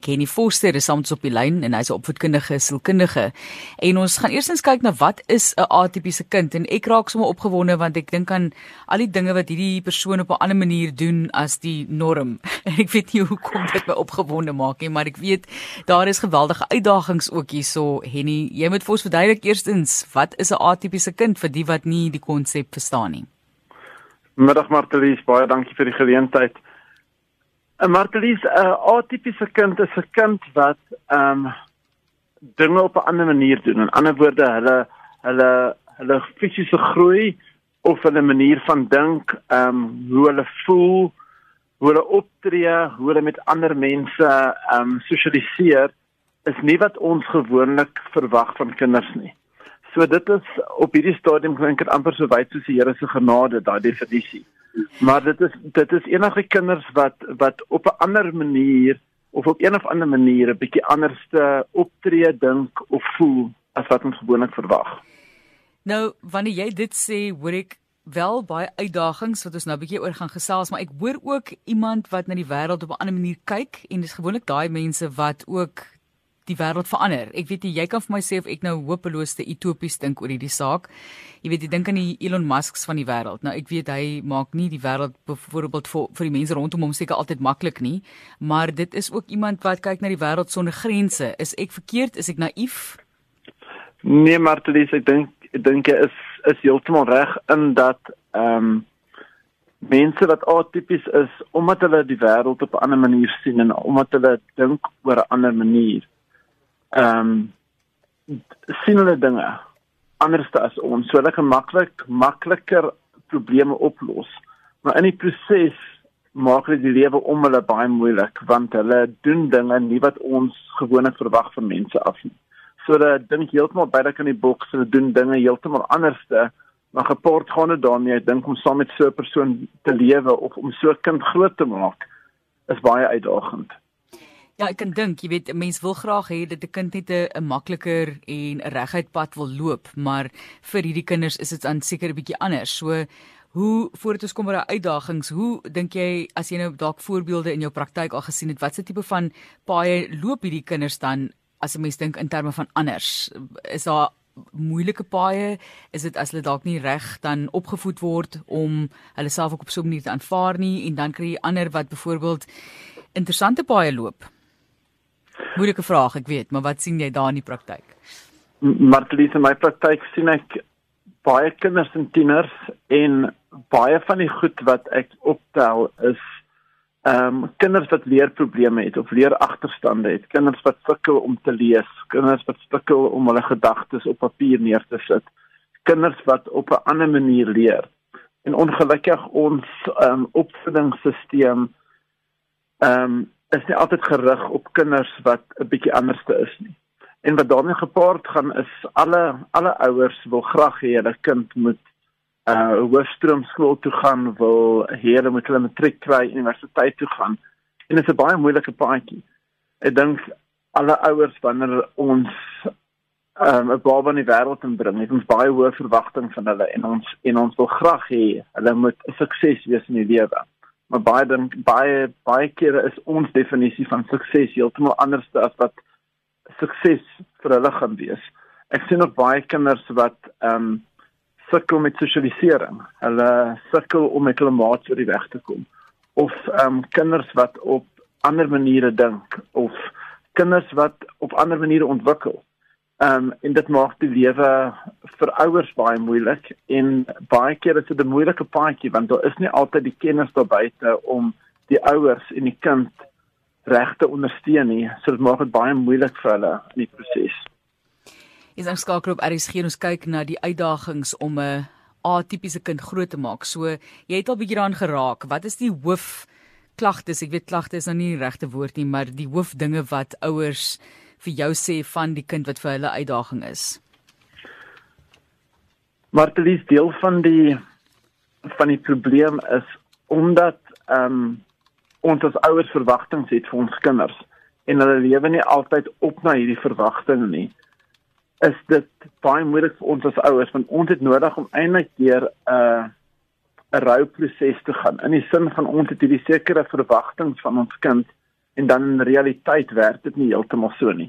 Kenny Foster is soms op die lyn en hy's 'n opvoedkundige sielkundige. En ons gaan eersins kyk na wat is 'n atipiese kind en ek raak sommer opgewonde want ek dink aan al die dinge wat hierdie persoon op 'n ander manier doen as die norm. En ek weet nie hoekom dit my opgewonde maak nie, maar ek weet daar is geweldige uitdagings ook hierso. Henny, jy moet vir ons verduidelik eerstens wat is 'n atipiese kind vir die wat nie die konsep verstaan nie. Middag Martelies, baie dankie vir die geleentheid. 'n Martelies 'n atipiese kind is 'n kind wat ehm um, dinge op 'n ander manier doen. In ander woorde, hulle hulle hulle fisiese groei of hulle manier van dink, ehm um, hoe hulle voel, hoe hulle optree, hoe hulle met ander mense ehm um, sosialiseer is nie wat ons gewoonlik verwag van kinders nie. So dit is op hierdie stadium klink dit amper so wyd soos die Here se genade daai definisie. Maar dit is dit is enige kinders wat wat op 'n ander manier of op een of ander manier 'n bietjie anderste optree, dink of voel as wat ons gewoonlik verwag. Nou, wanneer jy dit sê, hoor ek wel baie uitdagings wat ons nou 'n bietjie oor gaan gesels, maar ek hoor ook iemand wat na die wêreld op 'n ander manier kyk en dis gewoonlik daai mense wat ook die wêreld verander. Ek weet nie jy kan vir my sê of ek nou hopeloos te utopies dink oor hierdie saak. Jy weet jy dink aan die Elon Musks van die wêreld. Nou ek weet hy maak nie die wêreld byvoorbeeld vir vir die mense rondom hom seker altyd maklik nie, maar dit is ook iemand wat kyk na die wêreld sonder grense. Is ek verkeerd? Is ek naïef? Nee, Martelies, ek dink ek dink jy is is heeltemal reg in dat ehm um, mense wat atipies is omdat hulle die wêreld op 'n ander manier sien en omdat hulle dink oor 'n ander manier ehm um, sien hulle dinge anders as ons. So hulle gemaklik makliker probleme oplos. Maar in die proses maak dit die lewe om hulle baie moeilik want hulle doen dinge nie wat ons gewoonlik verwag van mense af nie. So hulle dink heeltemal buite kan die boks, hulle doen dinge heeltemal anderste. Maar gepaard gaan dit daarmee, ek dink om saam met so 'n persoon te lewe of om so 'n kind groot te maak is baie uitdagend. Ja, ek kan dink, jy weet, 'n mens wil graag hê dat 'n kind net 'n makliker en 'n reguit pad wil loop, maar vir hierdie kinders is dit aan seker 'n bietjie anders. So Hoe voordat ons kom by daai uitdagings, hoe dink jy as jy nou dalk voorbeelde in jou praktyk al gesien het, watse tipe van paaie loop hierdie kinders dan as 'n mens dink in terme van anders? Is daar moeilike paaie? Is dit as hulle dalk nie reg dan opgevoed word om hulle self ook op so 'n manier te aanvaar nie en dan kry jy ander wat byvoorbeeld interessante paaie loop? Moeilike vraag, ek weet, maar wat sien jy daar in die praktyk? Martelies, in my praktyk sien ek baie kinders en tieners en baie van die goed wat ek optel is ehm um, kinders wat leerprobleme het of leeragterstande het, kinders wat sukkel om te lees, kinders wat sukkel om hulle gedagtes op papier neer te sit, kinders wat op 'n ander manier leer. En ongelukkig ons ehm um, opvoedingsstelsel ehm um, is nie altyd gerig op kinders wat 'n bietjie anderste is nie. En wat daarmee gepaard gaan is alle alle ouers wil graag hê hulle kind moet uh hoofstroom skool toe gaan, wil hê hulle moet hulle matriek kry, universiteit toe gaan. En dit is 'n baie moeilike paadjie. Ek dink alle ouers wanneer ons um, 'n baba in die wêreld inbring, het ons baie hoë verwagtinge van hulle en ons en ons wil graag hê hulle moet 'n sukses wees in die lewe maar baie dan baie baie kere is ons definisie van sukses heeltemal anders as wat sukses vir hulle gaan wees. Ek sien ook baie kinders wat ehm um, sukkel met sosialisering. Hulle sukkel om met hulle maats oor die weg te kom. Of ehm um, kinders wat op ander maniere dink of kinders wat op ander maniere ontwikkel. Ehm um, en dit maak die lewe vir ouers baie moeilik en baie keer is dit 'n moeilike paadjie want daar is nie altyd die kennis daar buite om die ouers en die kind reg te ondersteun nie. So dit maak dit baie moeilik vir hulle in die proses. Is ons skakel op RSG ons kyk na die uitdagings om 'n atipiese kind groot te maak. So jy het al bietjie daaraan geraak. Wat is die hoof klagtes? Ek weet klagte is nou nie die regte woord nie, maar die hoofdinge wat ouers vir jou sê van die kind wat vir hulle uitdaging is? Martelis deel van die van die probleem is omdat ehm um, ons as ouers verwagtinge het vir ons kinders en hulle lewe nie altyd op na hierdie verwagtinge nie is dit baie moeilik vir ons as ouers want ons het nodig om eintlik deur 'n uh, 'n rouproses te gaan in die sin van ons het hierdie sekere verwagtinge van ons kind en dan in realiteit werk dit nie heeltemal so nie.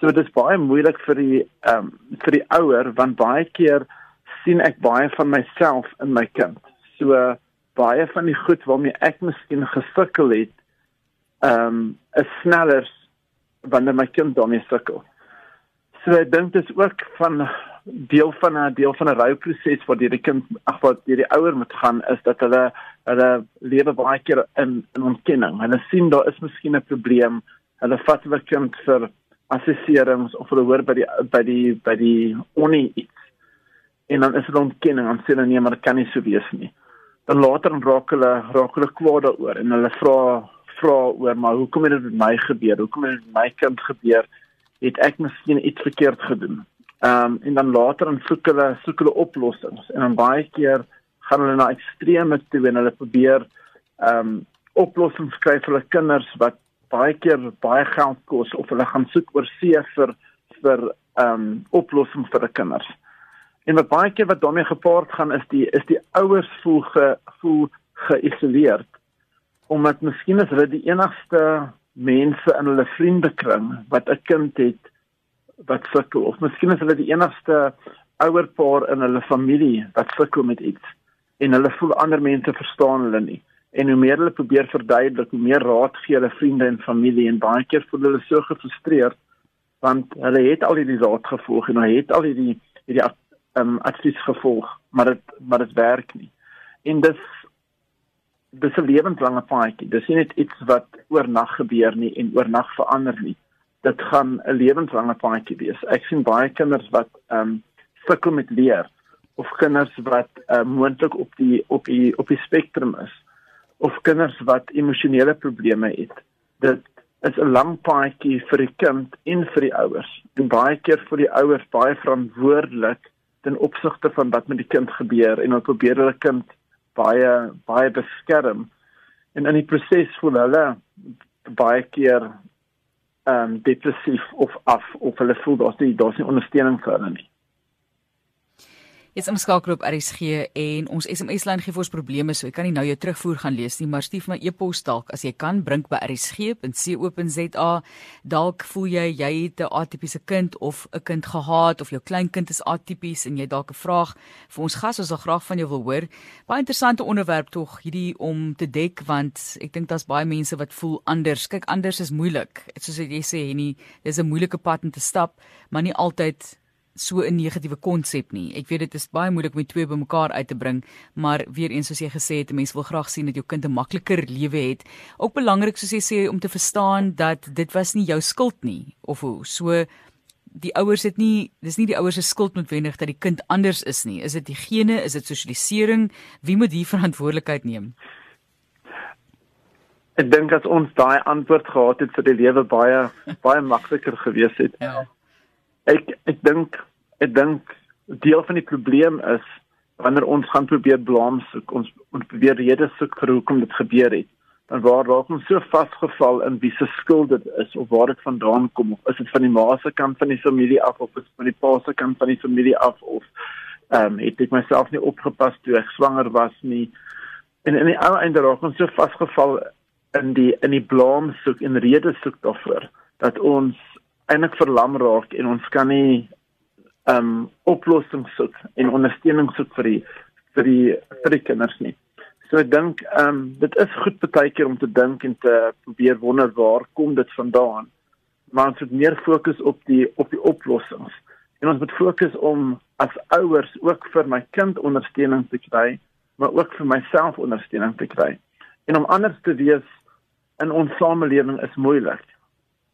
So dis baie moeilik vir die ehm um, vir die ouer want baie keer sien ek baie van myself in my kind. So baie van die goed waarmee ek miskien gesukkel het, ehm um, is sneller wanneer my kind daarmee sukkel. So ek dink dit is ook van deel van 'n deel van 'n rouproses wat die kind ag wat die ouer moet gaan is dat hulle hulle lewe baie keer in in ontkenning. Hulle sien daar is miskien 'n probleem. Hulle vat hulle kind vir assesserings of hulle hoor by die by die by die onie iets. En dan is dit ontkenning en sê hulle nee, maar dit kan nie so wees nie. Dan later raak hulle raak hulle kwaad daaroor en hulle vra vra oor maar hoekom het dit met my gebeur? Hoekom het dit met my kind gebeur? Het ek miskien iets verkeerd gedoen? Ehm um, en dan later dan soek hulle soek hulle oplossings en dan baie keer gaan hulle na extreme toe en hulle probeer ehm um, oplossings kry vir hulle kinders wat baie keer baie geld kos of hulle gaan soek oor see vir vir ehm um, oplossings vir hulle kinders. En wat baie keer wat daarmee gepaard gaan is die is die ouers voel ge, voel geïsoleerd omdat miskien is hulle die enigste mense in hulle vriendekring wat 'n kind het wat sukkel of miskien is hulle die enigste ouer paar in hulle familie wat sukkel met iets en hulle voel ander mense verstaan hulle nie. En hoe meer hulle probeer verduidelik hoe meer raad gee hulle vriende en familie en baie keer voel hulle so gefrustreerd want hulle het al hierdie raad gevolg en hulle het al hierdie hierdie um, advies gevolg maar dit maar dit werk nie. En dis dis 'n lewenslange paadjie. Dis nie net iets wat oornag gebeur nie en oornag verander nie dit gaan 'n lewenslange paadjie wees. Ek sien baie kinders wat ehm um, sukkel met leer of kinders wat uh, moontlik op die op die op die spektrum is of kinders wat emosionele probleme het. Dit is 'n lang paadjie vir die kind en vir die ouers. En baie keer vir die ouers baie verantwoordelik ten opsigte van wat met die kind gebeur en hulle probeer hulle kind baie baie beskerm. En in die proses voel hulle baie keer ehm um, depressief of af of hulle voel daar's nie daar's nie ondersteuning vir hulle nie. Dit's omskakel op RSG en ons SMS lyn gee vir ons probleme so ek kan nie nou jou terugvoer gaan lees nie maar stuur my e-pos dalk as jy kan bring by rsg.co.za dalk voel jy jy het 'n atipiese kind of 'n kind gehaat of jou kleinkind is atipies en jy dalk 'n vraag vir ons gas ons sal graag van jou wil hoor. Baie interessante onderwerp tog hierdie om te dek want ek dink daar's baie mense wat voel anders. Kyk anders is moeilik. Soos jy sê Henny dis 'n moeilike pad om te stap maar nie altyd so 'n negatiewe konsep nie. Ek weet dit is baie moeilik om die twee bymekaar uit te bring, maar weer eens soos jy gesê het, mense wil graag sien dat jou kind 'n makliker lewe het. Ook belangrik soos jy sê om te verstaan dat dit was nie jou skuld nie of hoe. So die ouers het nie dis nie die ouers se skuld noodwendig dat die kind anders is nie. Is dit die gene, is dit sosialisering? Wie moet hier verantwoordelikheid neem? Ek dink as ons daai antwoord gehad het vir die lewe baie baie makliker gewees het. Ja ek ek dink ek dink deel van die probleem is wanneer ons gaan probeer blame soek ons ons probeer redes soek vir hoekom dit gebeur het. Dan waar raak ons so vasgeval in wie se skuld dit is of waar dit vandaan kom of is dit van die ma se kant van die familie af of is dit van die pa se kant van die familie af of ehm um, het ek myself nie opgepas toe ek swanger was nie. En in die einde raak ons so vasgeval in die in die blame soek en redes soek daarvoor dat ons eintlik verlam raak en ons kan nie ehm um, oplossings soek en ondersteuning soek vir die vir die vir die kinders nie. So ek dink ehm um, dit is goed baie keer om te dink en te probeer wonder waar kom dit vandaan. Maar ons moet meer fokus op die op die oplossings. En ons moet fokus om as ouers ook vir my kind ondersteuning te kry, maar ook vir myself ondersteuning te kry. En om anders te wees in ons samelewing is moeilik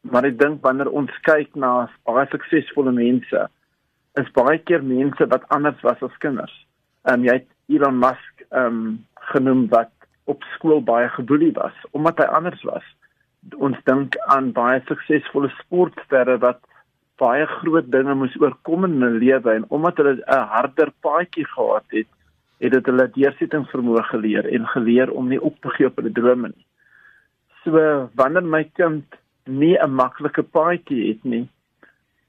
maar ek dink wanneer ons kyk na baie suksesvolle mense is baie keer mense wat anders was as kinders. Ehm um, jy het Elon Musk ehm um, genoem wat op skool baie geboelie was omdat hy anders was. Ons dink aan baie suksesvolle sportsterre wat baie groot dinge moes oorkom in hulle lewe en omdat hulle 'n harder paadjie gehad het, het dit hulle deursettingsvermoë geleer en geleer om nie op te gee op hulle drome nie. So wanneer my kind nie 'n maklike paadjie het nie,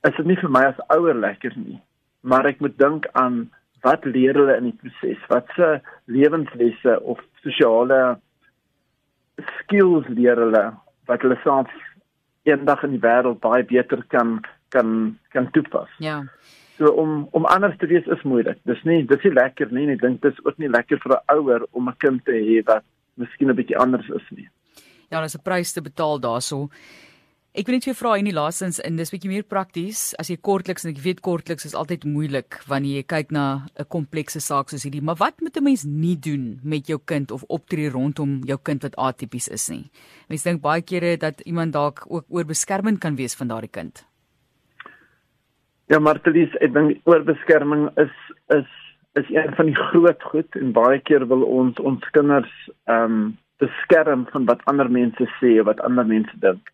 is dit nie vir my as ouer lekker nie. Maar ek moet dink aan wat leer hulle in die proses? Wat se lewenslesse of sosiale skills leer hulle wat hulle self eendag in die wêreld baie beter kan kan kan toepas. Ja. So om om anders te wees is moeilik. Dis nie dis nie lekker nie. Ek dink dis ook nie lekker vir 'n ouer om 'n kind te hê wat miskien 'n bietjie anders is nie. Ja, daar's 'n prys te betaal daaroor. Ek wil net vir vra in die laastens in dis bietjie meer prakties as jy kortliks en ek weet kortliks is altyd moeilik wanneer jy kyk na 'n komplekse saak soos hierdie maar wat moet 'n mens nie doen met jou kind of optree rondom jou kind wat atipies is nie. Mense dink baie kere dat iemand dalk ook oorbeskermend kan wees van daardie kind. Ja, Martelies, ek dink oorbeskerming is is is een van die groot goed en baie keer wil ons ons kinders ehm um, beskerm van wat ander mense sê, wat ander mense dink.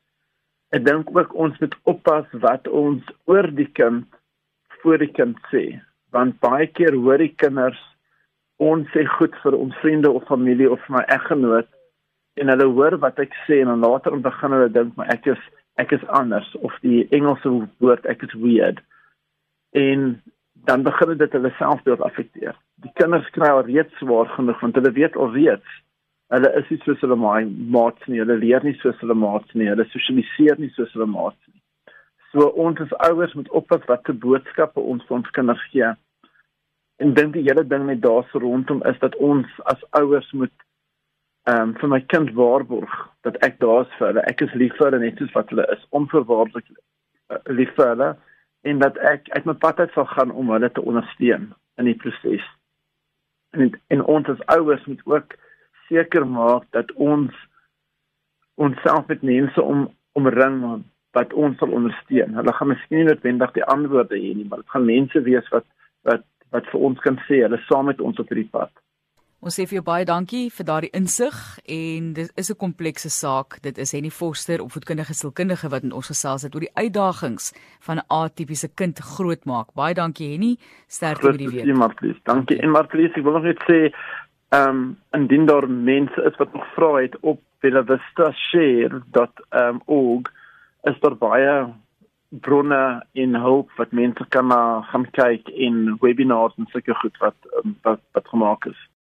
Ek dink ook ons moet oppas wat ons oor die kind voor die kind sê, want baie keer hoor die kinders ons sê goed vir ons vriende of familie of my eggenoot en hulle hoor wat ek sê en dan later begin hulle dink maar ek is ek is anders of die Engelse woord ek is weird en dan begin dit hulle selfbeeld affekteer. Die kinders kry al reeds swaar genoeg want hulle weet al reeds hulle is nie soos hulle maats nie, hulle leer nie soos hulle maats nie, hulle sosialiseer nie soos hulle maats nie. So ons as ouers moet oppas wat te boodskappe ons vir ons kinders gee. En dink die hele ding net daar so rondom is dat ons as ouers moet ehm um, vir my kind waarborg dat ek daar is vir hulle. Ek is lief vir hulle net soos wat hulle is, onverwaarlik uh, lief vir hulle en dat ek uit my pad uit sal gaan om hulle te ondersteun in die proses. En en ons as ouers moet ook seker maak dat ons onsself met mense om omring wat ons sal ondersteun. Hulle gaan miskien nie noodwendig die antwoorde hê nie, maar dit gaan mense wees wat wat wat vir ons kan sê hulle saam met ons op hierdie pad. Ons sê vir jou baie dankie vir daardie insig en dit is 'n komplekse saak. Dit is Henny Foster, opvoedkundige sielkundige wat in ons gesels het oor die uitdagings van 'n atipiese kind grootmaak. Baie dankie Henny. Sterkte met die week. Martlies. Dankie. En Martlies, ek wil nog net sê, ehm um, indien daar mense is wat nog vra het op bellavistashare.org, um, is daar baie bronne en hulp wat mense kan na gaan kyk en webinars en sulke goed wat um, wat wat gemaak is.